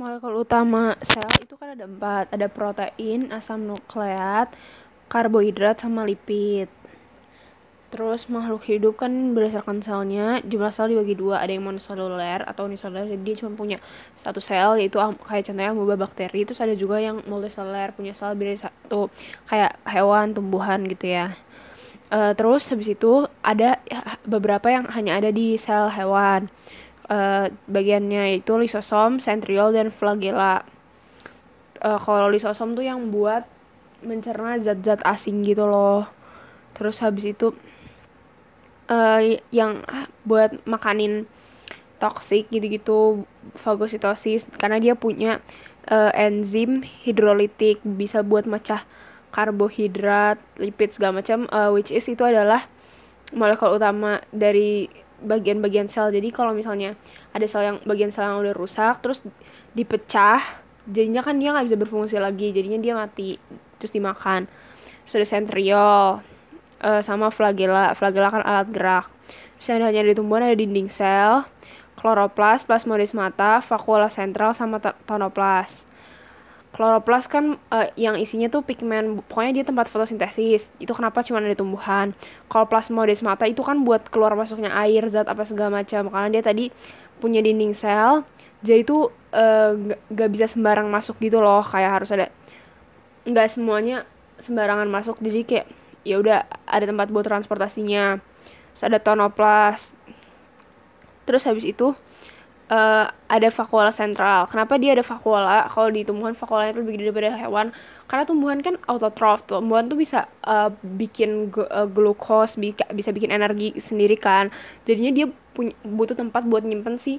Molekul utama sel itu kan ada empat, ada protein, asam nukleat, karbohidrat, sama lipid. Terus makhluk hidup kan berdasarkan selnya, jumlah sel dibagi dua, ada yang monoseluler atau uniseluler, jadi dia cuma punya satu sel, yaitu kayak contohnya amoeba bakteri. Terus ada juga yang multiseluler, punya sel lebih dari satu, kayak hewan, tumbuhan gitu ya. Uh, terus habis itu ada beberapa yang hanya ada di sel hewan uh, bagiannya itu lisosom, sentriol dan flagella. Uh, kalau lisosom tuh yang buat mencerna zat-zat asing gitu loh. Terus habis itu uh, yang buat makanin toksik gitu-gitu fagositosis karena dia punya uh, enzim hidrolitik bisa buat mecah karbohidrat, lipid segala macam uh, which is itu adalah molekul utama dari bagian-bagian sel. Jadi kalau misalnya ada sel yang bagian sel yang udah rusak terus dipecah jadinya kan dia nggak bisa berfungsi lagi. Jadinya dia mati terus dimakan. Terus ada sentriol uh, sama flagella flagella kan alat gerak. Terus yang hanya di tumbuhan ada dinding sel kloroplas plasmodesmata vakuola sentral sama tonoplas kloroplas kan uh, yang isinya tuh pigmen pokoknya dia tempat fotosintesis. Itu kenapa cuma ada tumbuhan. Kalau plasmodesmata itu kan buat keluar masuknya air zat apa segala macam. Karena dia tadi punya dinding sel jadi itu uh, gak bisa sembarang masuk gitu loh. Kayak harus ada nggak semuanya sembarangan masuk. Jadi kayak ya udah ada tempat buat transportasinya. Terus ada tonoplas. Terus habis itu uh, ada vakuola sentral. Kenapa dia ada vakuola? Kalau di tumbuhan vakuola itu lebih gede daripada hewan. Karena tumbuhan kan autotrof. Tumbuhan tuh bisa uh, bikin uh, glukos, bisa bikin energi sendiri kan. Jadinya dia punya butuh tempat buat nyimpen si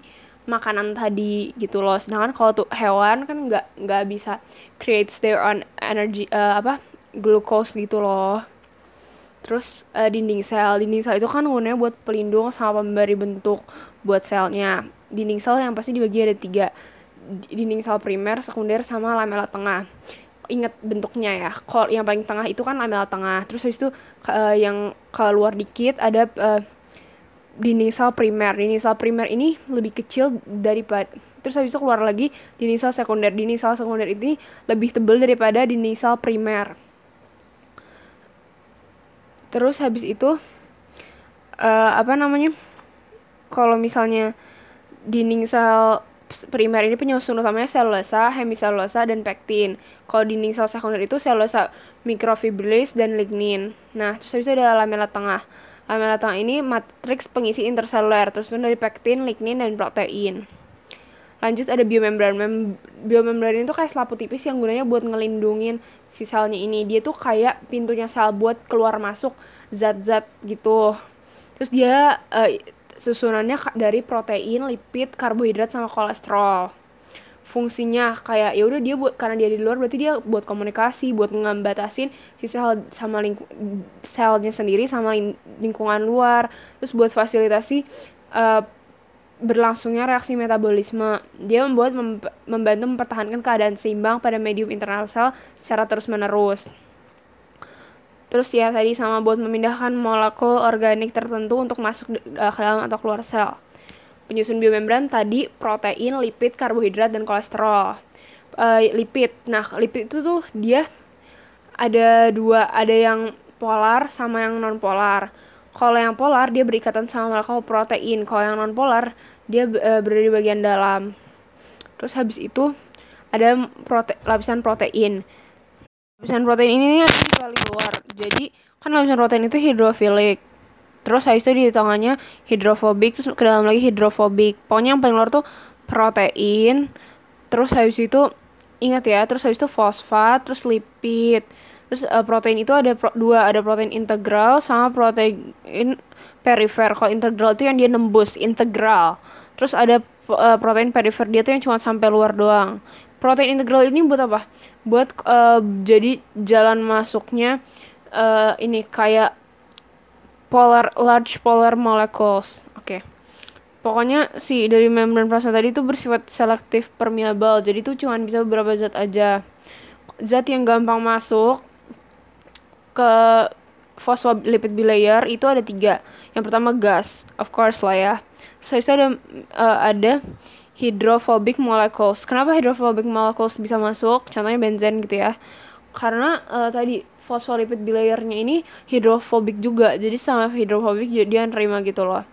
makanan tadi gitu loh. Sedangkan kalau tuh hewan kan nggak nggak bisa creates their own energy uh, apa glukos gitu loh. Terus uh, dinding sel, dinding sel itu kan gunanya buat pelindung sama pemberi bentuk buat selnya dinding sel yang pasti dibagi ada tiga dinding sel primer, sekunder, sama lamela tengah. Ingat bentuknya ya. Kalau yang paling tengah itu kan lamela tengah. Terus habis itu uh, yang keluar dikit ada uh, dinding sel primer. Dinding sel primer ini lebih kecil daripada terus habis itu keluar lagi dinding sel sekunder. Dinding sel sekunder ini lebih tebal daripada dinding sel primer. Terus habis itu uh, apa namanya? Kalau misalnya dinding sel primer ini penyusun utamanya selulosa, hemiselulosa, dan pektin. Kalau dinding sel sekunder itu selulosa microfibrillis dan lignin. Nah, terus habis itu ada lamela tengah. Lamela tengah ini matriks pengisi interseluler, tersusun dari pektin, lignin, dan protein. Lanjut ada biomembran. Mem biomembran itu kayak selaput tipis yang gunanya buat ngelindungin si selnya ini. Dia tuh kayak pintunya sel buat keluar masuk zat-zat gitu. Terus dia uh, susunannya dari protein, lipid, karbohidrat sama kolesterol. Fungsinya kayak ya udah dia buat karena dia di luar berarti dia buat komunikasi, buat ngembatasin si sel sama ling selnya sendiri sama ling lingkungan luar. Terus buat fasilitasi uh, berlangsungnya reaksi metabolisme. Dia membuat mem membantu mempertahankan keadaan seimbang pada medium internal sel secara terus-menerus. Terus ya tadi sama buat memindahkan molekul organik tertentu untuk masuk uh, ke dalam atau keluar sel. Penyusun biomembran tadi protein, lipid, karbohidrat dan kolesterol. Uh, lipid. Nah, lipid itu tuh dia ada dua, ada yang polar sama yang non polar. Kalau yang polar dia berikatan sama molekul protein. Kalau yang non polar dia uh, berada di bagian dalam. Terus habis itu ada prote lapisan protein lapisan protein ini ada di paling luar. Jadi kan lapisan protein itu hidrofilik. Terus habis itu di tengahnya hidrofobik terus ke dalam lagi hidrofobik pokoknya yang paling luar tuh protein terus habis itu ingat ya terus habis itu fosfat terus lipid. Terus uh, protein itu ada pro dua ada protein integral sama protein perifer. Kalau integral itu yang dia nembus integral. Terus ada uh, protein perifer dia tuh yang cuma sampai luar doang protein integral ini buat apa? Buat uh, jadi jalan masuknya uh, ini kayak polar large polar molecules. Oke. Okay. pokoknya si dari membran plasma tadi itu bersifat selektif permeable. Jadi itu cuma bisa beberapa zat aja. Zat yang gampang masuk ke phospholipid bilayer itu ada tiga. Yang pertama gas of course lah ya. Terus ada uh, ada hydrophobic molecules. Kenapa hydrophobic molecules bisa masuk? Contohnya benzen gitu ya. Karena uh, tadi fosfolipid bilayernya ini hidrofobik juga. Jadi sama hidrofobik dia nerima gitu loh.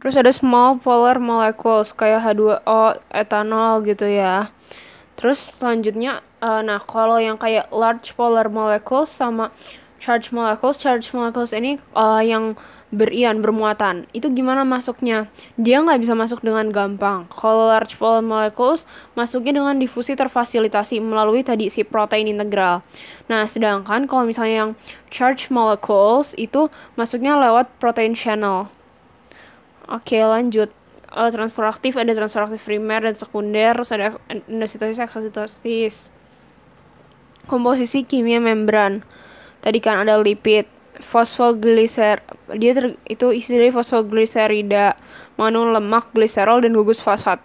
Terus ada small polar molecules kayak H2O, etanol gitu ya. Terus selanjutnya, uh, nah kalau yang kayak large polar molecules sama charge molecules, charge molecules ini uh, yang berion, bermuatan. Itu gimana masuknya? Dia nggak bisa masuk dengan gampang. Kalau large polar molecules masuknya dengan difusi terfasilitasi melalui tadi si protein integral. Nah, sedangkan kalau misalnya yang charge molecules itu masuknya lewat protein channel. Oke, lanjut uh, transfer aktif ada transfer aktif primer dan sekunder terus ada endositosis eksositosis komposisi kimia membran tadi kan ada lipid fosfogliser dia ter, itu isi dari fosfogliserida mengandung lemak gliserol dan gugus fosfat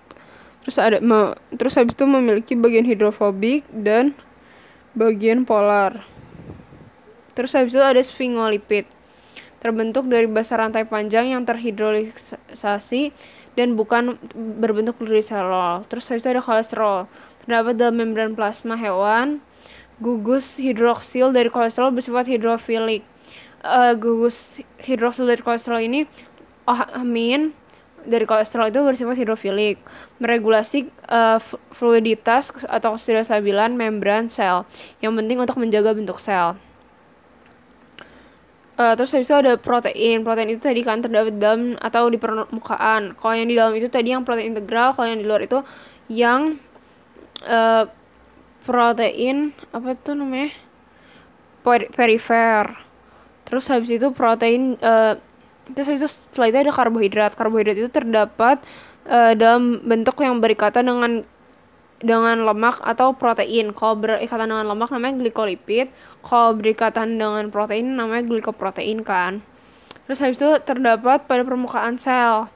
terus ada me, terus habis itu memiliki bagian hidrofobik dan bagian polar terus habis itu ada sphingolipid terbentuk dari basa rantai panjang yang terhidrolisasi dan bukan berbentuk gliserol. Terus habis itu ada kolesterol. Terdapat dalam membran plasma hewan. Gugus hidroksil dari kolesterol bersifat hidrofilik. Uh, gugus hidroksil dari kolesterol ini oh, amin dari kolesterol itu bersifat hidrofilik, meregulasi uh, fluiditas atau ketidakstabilan membran sel, yang penting untuk menjaga bentuk sel. Uh, terus habis itu ada protein. Protein itu tadi kan terdapat dalam atau di permukaan. Kalau yang di dalam itu tadi yang protein integral, kalau yang di luar itu yang uh, protein apa itu namanya? Per perifer. Terus habis itu protein uh, terus habis itu setelah itu ada karbohidrat. Karbohidrat itu terdapat uh, dalam bentuk yang berikatan dengan dengan lemak atau protein. Kalau berikatan dengan lemak namanya glikolipid, kalau berikatan dengan protein namanya glikoprotein kan. Terus habis itu terdapat pada permukaan sel.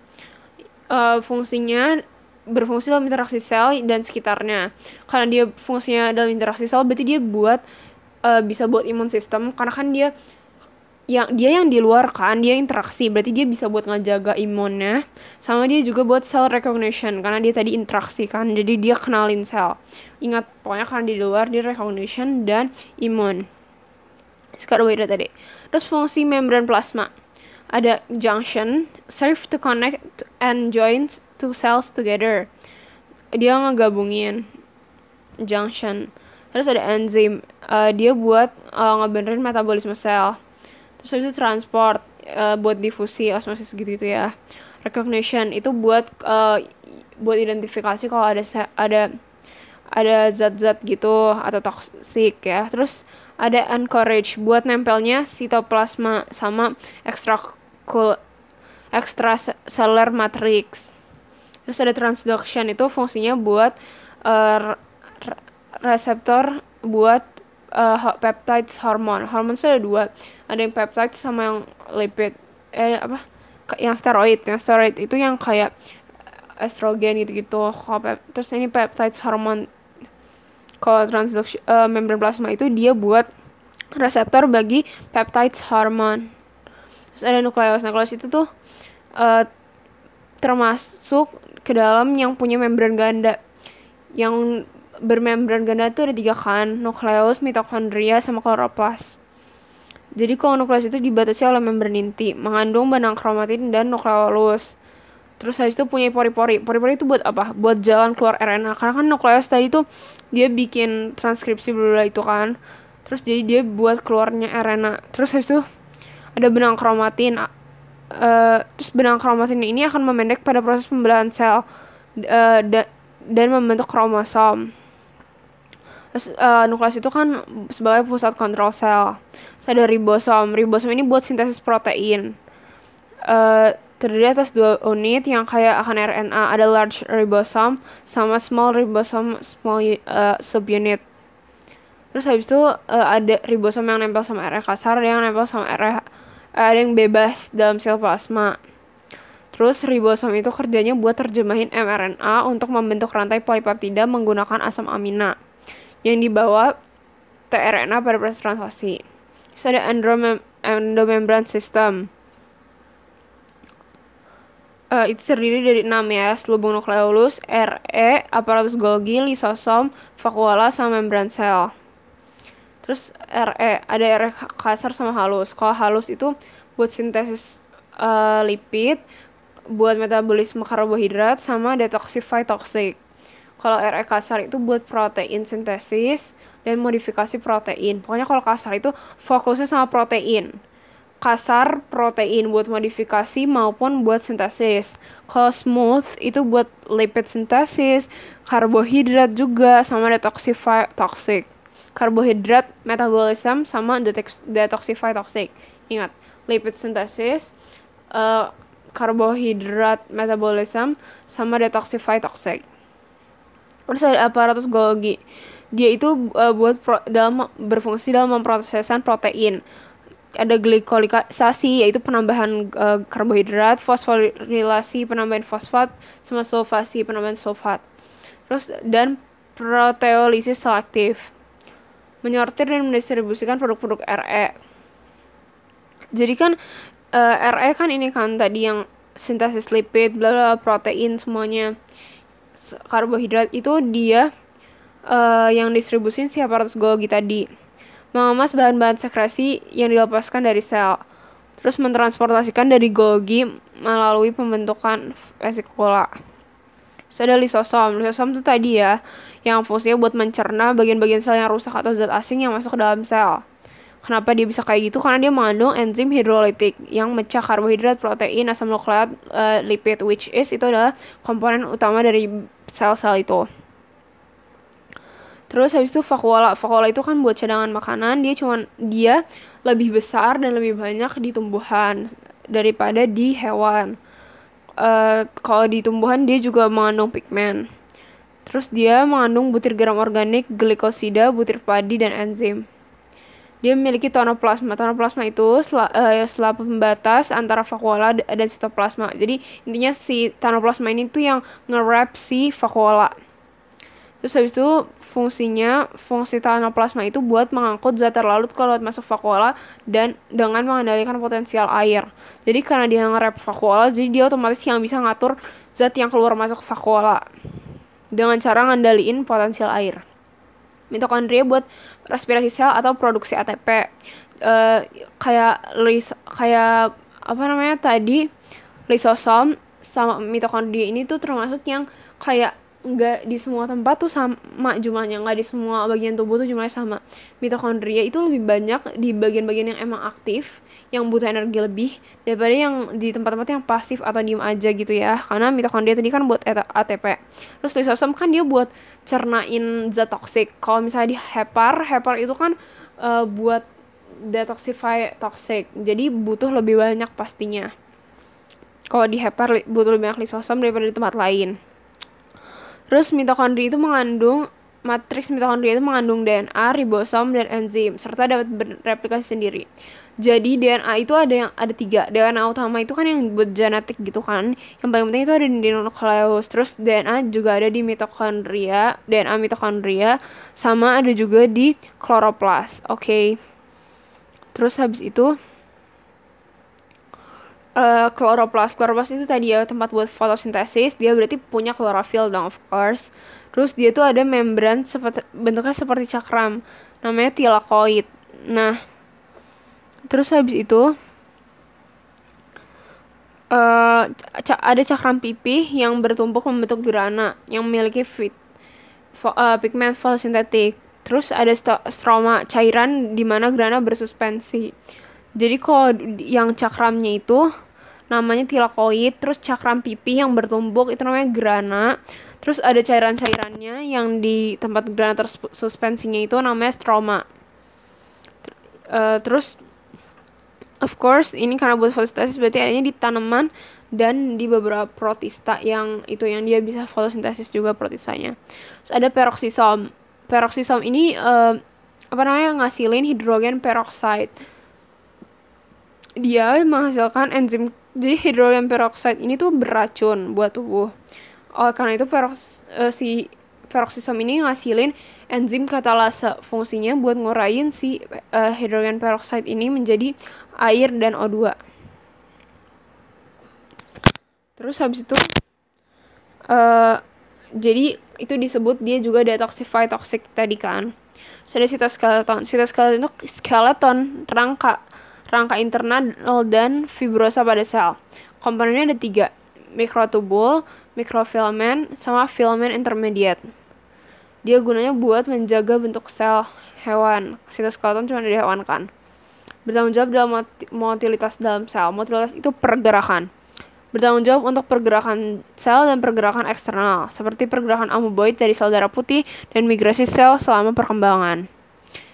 Uh, fungsinya berfungsi dalam interaksi sel dan sekitarnya. Karena dia fungsinya dalam interaksi sel berarti dia buat uh, bisa buat imun sistem karena kan dia yang dia yang di luar kan dia interaksi. Berarti dia bisa buat ngejaga imunnya sama dia juga buat cell recognition karena dia tadi interaksi kan jadi dia kenalin sel. Ingat pokoknya karena di luar dia recognition dan imun. Sekarang beda tadi. Terus fungsi membran plasma. Ada junction serve to connect and join two cells together. Dia ngegabungin junction. Terus ada enzim. Uh, dia buat uh, ngebenerin metabolisme sel terus habis itu transport uh, buat difusi osmosis gitu gitu ya. Recognition itu buat uh, buat identifikasi kalau ada ada ada zat-zat gitu atau toksik ya. Terus ada encourage buat nempelnya sitoplasma sama extracellular extracellular matrix. Terus ada transduction itu fungsinya buat uh, reseptor buat uh, peptides hormon. Hormon itu ada dua. Ada yang peptide sama yang lipid. Eh apa? Yang steroid. Yang steroid itu yang kayak estrogen gitu-gitu. Terus ini peptide hormon kalau transduction uh, membran plasma itu dia buat reseptor bagi peptide hormon. Terus ada nukleus. Nukleus itu tuh uh, termasuk ke dalam yang punya membran ganda. Yang bermembran ganda itu ada tiga kan nukleus mitokondria sama kloroplas jadi kalau nukleus itu dibatasi oleh membran inti, mengandung benang kromatin dan nukleolus. Terus habis itu punya pori-pori. Pori-pori itu buat apa? Buat jalan keluar RNA. Karena kan nukleus tadi tuh dia bikin transkripsi dulu itu kan. Terus jadi dia buat keluarnya RNA. Terus habis itu ada benang kromatin. Uh, terus benang kromatin ini akan memendek pada proses pembelahan sel uh, da dan membentuk kromosom. Uh, nukleus itu kan sebagai pusat kontrol sel. Terus ada ribosom. Ribosom ini buat sintesis protein. Uh, terdiri atas dua unit yang kayak akan RNA. Ada large ribosom sama small ribosom small uh, subunit. Terus habis itu uh, ada ribosom yang nempel sama RNA kasar, ada yang nempel sama RNA ada yang bebas dalam sel plasma. Terus ribosom itu kerjanya buat terjemahin mRNA untuk membentuk rantai polipeptida menggunakan asam amina yang dibawa tRNA pada proses translasi. Terus ada endomembran system. uh, itu terdiri dari 6 ya, selubung nukleolus, RE, aparatus Golgi, lisosom, vakuola, sama membran sel. Terus RE, ada RE kasar sama halus. Kalau halus itu buat sintesis uh, lipid, buat metabolisme karbohidrat, sama detoxify toxic. Kalau RE kasar itu buat protein sintesis dan modifikasi protein. Pokoknya kalau kasar itu fokusnya sama protein kasar protein buat modifikasi maupun buat sintesis. Kalau smooth itu buat lipid sintesis, karbohidrat juga sama detoxify toxic. Karbohidrat metabolism sama detoxify toxic. Ingat, lipid sintesis, uh, karbohidrat metabolism sama detoxify toxic. Terus ada aparatus Golgi. Dia itu uh, buat pro, dalam berfungsi dalam memprosesan protein ada glikolisasi yaitu penambahan uh, karbohidrat, fosforilasi penambahan fosfat, sama sulfasi penambahan sulfat. Terus dan proteolisis selektif. Menyortir dan mendistribusikan produk-produk RE. Jadi kan uh, eh, RE kan ini kan tadi yang sintesis lipid, bla bla protein semuanya. Karbohidrat itu dia uh, yang distribusin si aparatus Golgi tadi mengemas bahan-bahan sekresi yang dilepaskan dari sel, terus mentransportasikan dari Golgi melalui pembentukan vesicula. Terus ada lisosom. Lisosom itu tadi ya, yang fungsinya buat mencerna bagian-bagian sel yang rusak atau zat asing yang masuk ke dalam sel. Kenapa dia bisa kayak gitu? Karena dia mengandung enzim hidrolitik yang mecah karbohidrat, protein, asam nukleat, uh, lipid, which is itu adalah komponen utama dari sel-sel itu. Terus habis itu vakuola. Vakuola itu kan buat cadangan makanan. Dia cuman dia lebih besar dan lebih banyak di tumbuhan daripada di hewan. Uh, kalau di tumbuhan dia juga mengandung pigmen. Terus dia mengandung butir garam organik, glikosida, butir padi dan enzim. Dia memiliki tonoplasma. Tonoplasma itu sel uh, pembatas antara vakuola dan sitoplasma. Jadi intinya si tonoplasma ini tuh yang nge-wrap si vakuola. Terus habis itu fungsinya fungsi tanoplasma itu buat mengangkut zat terlarut ke laut masuk vakuola dan dengan mengendalikan potensial air. Jadi karena dia nge-rap vakuola, jadi dia otomatis yang bisa ngatur zat yang keluar masuk vakuola dengan cara ngendaliin potensial air. Mitokondria buat respirasi sel atau produksi ATP. Uh, eh, kayak lis kayak apa namanya tadi lisosom sama mitokondria ini tuh termasuk yang kayak nggak di semua tempat tuh sama jumlahnya nggak di semua bagian tubuh tuh jumlahnya sama. Mitokondria itu lebih banyak di bagian-bagian yang emang aktif yang butuh energi lebih daripada yang di tempat-tempat yang pasif atau diem aja gitu ya. Karena mitokondria tadi kan buat ATP terus lisosom kan dia buat cernain zat toksik. Kalau misalnya di hepar hepar itu kan uh, buat detoxify toxic jadi butuh lebih banyak pastinya. Kalau di hepar butuh lebih banyak lisosom daripada di tempat lain Terus mitokondria itu mengandung matriks mitokondria itu mengandung DNA, ribosom, dan enzim serta dapat bereplikasi sendiri. Jadi DNA itu ada yang ada tiga. DNA utama itu kan yang buat genetik gitu kan. Yang paling penting itu ada di nukleus. Terus DNA juga ada di mitokondria, DNA mitokondria sama ada juga di kloroplas. Oke. Okay. Terus habis itu uh, kloroplas kloroplas itu tadi ya tempat buat fotosintesis. Dia berarti punya klorofil dong of course. Terus dia tuh ada membran seperti bentuknya seperti cakram. Namanya tilakoid. Nah terus habis itu uh, ada cakram pipih yang bertumpuk membentuk grana yang memiliki fit fo uh, pigmen fotosintetik. Terus ada stroma cairan di mana grana bersuspensi. Jadi kalau yang cakramnya itu namanya tilakoid terus cakram pipih yang bertumbuk itu namanya grana terus ada cairan-cairannya yang di tempat grana tersuspensinya itu namanya stroma. Uh, terus of course ini karena buat fotosintesis berarti adanya di tanaman dan di beberapa protista yang itu yang dia bisa fotosintesis juga protisanya terus ada peroksisom peroksisom ini uh, apa namanya ngasilin hidrogen peroxide. Dia menghasilkan enzim jadi hidrogen peroxide ini tuh beracun buat tubuh. Oh karena itu peroks uh, si peroksisom ini ngasilin enzim katalase. Fungsinya buat ngurain si uh, hidrogen peroxide ini menjadi air dan O2 terus habis itu uh, jadi itu disebut dia juga detoxify toxic tadi kan. So ada cytoskeleton cytoskeleton itu skeleton rangka rangka internal dan fibrosa pada sel. Komponennya ada tiga mikrotubul mikrofilament sama filament intermediate. Dia gunanya buat menjaga bentuk sel hewan. Cytoskeleton cuma dari hewan kan bertanggung jawab dalam motilitas dalam sel. Motilitas itu pergerakan. Bertanggung jawab untuk pergerakan sel dan pergerakan eksternal, seperti pergerakan amoeboid dari sel darah putih dan migrasi sel selama perkembangan.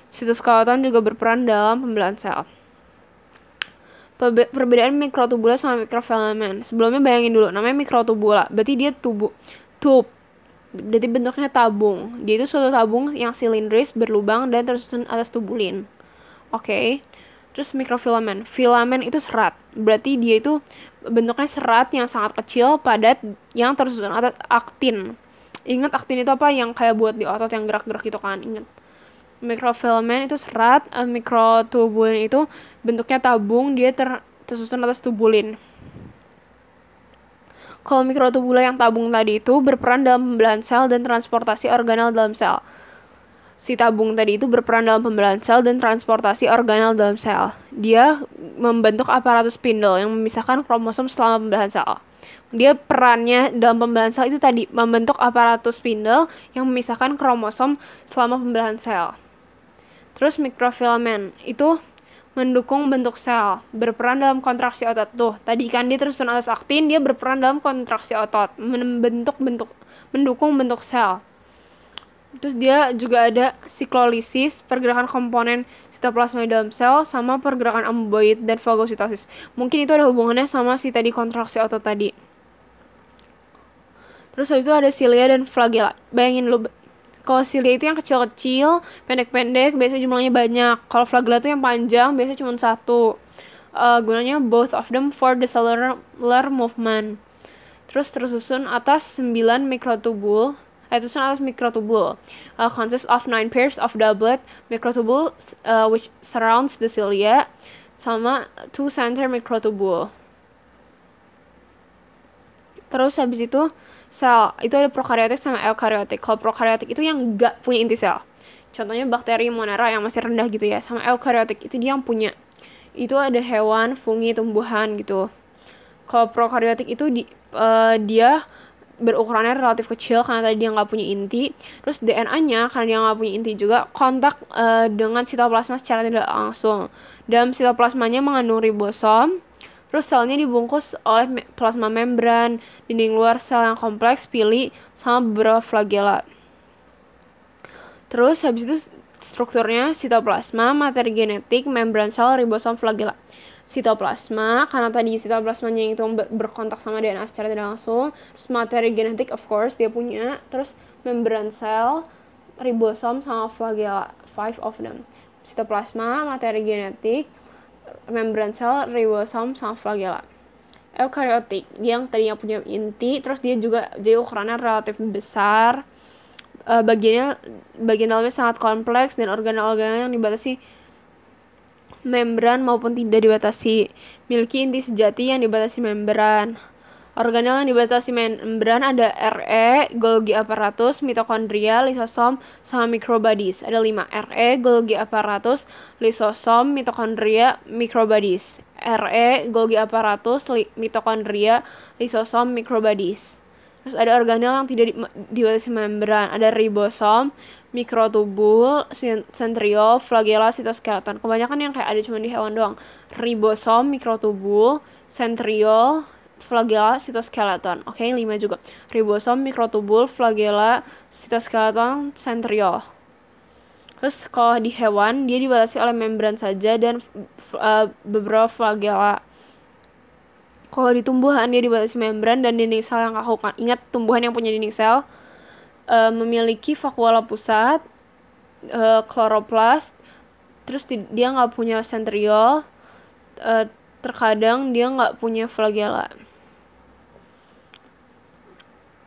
Sitoskeleton juga berperan dalam pembelahan sel. Perbedaan mikrotubula sama mikrofilament. Sebelumnya bayangin dulu, namanya mikrotubula, berarti dia tubuh, tube, berarti bentuknya tabung. Dia itu suatu tabung yang silindris, berlubang, dan tersusun atas tubulin. Oke. Okay. Terus mikrofilament. Filament itu serat. Berarti dia itu bentuknya serat yang sangat kecil, padat, yang tersusun atas aktin. Ingat aktin itu apa? Yang kayak buat di otot yang gerak-gerak gitu kan. Ingat. Mikrofilament itu serat, uh, mikrotubulin itu bentuknya tabung, dia ter tersusun atas tubulin. Kalau mikrotubula yang tabung tadi itu berperan dalam pembelahan sel dan transportasi organel dalam sel si tabung tadi itu berperan dalam pembelahan sel dan transportasi organel dalam sel. Dia membentuk aparatus spindle yang memisahkan kromosom selama pembelahan sel. Dia perannya dalam pembelahan sel itu tadi membentuk aparatus spindle yang memisahkan kromosom selama pembelahan sel. Terus mikrofilament itu mendukung bentuk sel, berperan dalam kontraksi otot. Tuh, tadi kan dia tersusun atas aktin, dia berperan dalam kontraksi otot, membentuk bentuk mendukung bentuk sel. Terus dia juga ada siklolisis pergerakan komponen sitoplasma di dalam sel sama pergerakan amoeboid dan fagositosis. Mungkin itu ada hubungannya sama si tadi kontraksi otot tadi. Terus habis itu ada cilia dan flagella. Bayangin lu kalau cilia itu yang kecil-kecil pendek-pendek biasanya jumlahnya banyak. Kalau flagella itu yang panjang biasanya cuma satu. Uh, gunanya both of them for the cellular movement. Terus tersusun atas 9 mikrotubul Cytosol atas mikrotubule. Uh, consists of nine pairs of doublet microtubule uh, which surrounds the cilia sama two center microtubule. Terus habis itu sel itu ada prokaryotik sama eukaryotik. Kalau prokaryotik itu yang enggak punya inti sel. Contohnya bakteri Monera yang masih rendah gitu ya. Sama eukaryotik itu dia yang punya. Itu ada hewan, fungi, tumbuhan gitu. Kalau prokaryotik itu di, uh, dia berukurannya relatif kecil karena tadi dia nggak punya inti terus DNA-nya karena dia nggak punya inti juga kontak uh, dengan sitoplasma secara tidak langsung dalam sitoplasmanya mengandung ribosom terus selnya dibungkus oleh plasma membran dinding luar sel yang kompleks pili sama beberapa flagella terus habis itu strukturnya sitoplasma materi genetik membran sel ribosom flagella sitoplasma karena tadi sitoplasmanya itu ber berkontak sama DNA secara tidak langsung terus materi genetik of course dia punya. Terus membran sel ribosom sama flagella five of them. Sitoplasma materi genetik membran sel ribosom sama flagella eukaryotik dia yang tadinya punya inti terus dia juga jadi ukurannya relatif besar uh, bagiannya bagian dalamnya sangat kompleks dan organel-organel yang dibatasi membran maupun tidak dibatasi. Miliki inti sejati yang dibatasi membran. Organel yang dibatasi membran ada RE, Golgi apparatus, mitokondria, lisosom, sama microbodies. Ada 5. RE, Golgi apparatus, lisosom, mitokondria, microbodies. RE, Golgi apparatus, li mitokondria, lisosom, microbodies. Terus ada organel yang tidak dibatasi membran. Ada ribosom, mikrotubul, centriole, flagella, sitoskeleton. Kebanyakan yang kayak ada cuma di hewan doang. Ribosom, mikrotubul, centriole, flagella, sitoskeleton. Oke, okay, 5 juga. Ribosom, mikrotubul, flagella, sitoskeleton, centriole. Terus kalau di hewan dia dibatasi oleh membran saja dan uh, beberapa flagella. Kalau di tumbuhan dia dibatasi membran dan dinding sel yang kaku. Ingat tumbuhan yang punya dinding sel uh, memiliki vakuola pusat, uh, kloroplast, terus dia nggak punya centriole, uh, terkadang dia nggak punya flagella.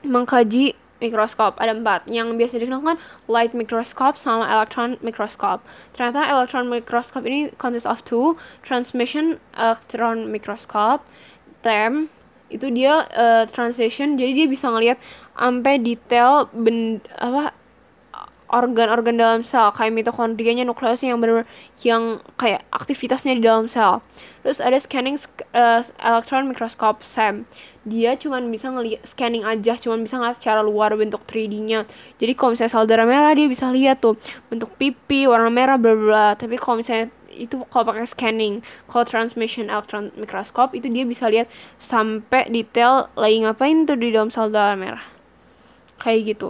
Mengkaji mikroskop. Ada empat. Yang biasa digunakan light microscope sama electron microscope. Ternyata electron microscope ini consists of two transmission electron microscope term itu dia uh, translation jadi dia bisa ngelihat sampai detail ben apa organ-organ dalam sel kayak mitokondrianya nukleusnya yang benar yang kayak aktivitasnya di dalam sel. Terus ada scanning uh, electron microscope SEM dia cuman bisa ngeliat scanning aja cuman bisa ngeliat secara luar bentuk 3D-nya jadi kalau misalnya sel darah merah dia bisa lihat tuh bentuk pipi warna merah bla bla. Tapi kalau misalnya itu kalau pakai scanning kalau transmission electron microscope itu dia bisa lihat sampai detail lagi ngapain tuh di dalam sel darah merah. Kayak gitu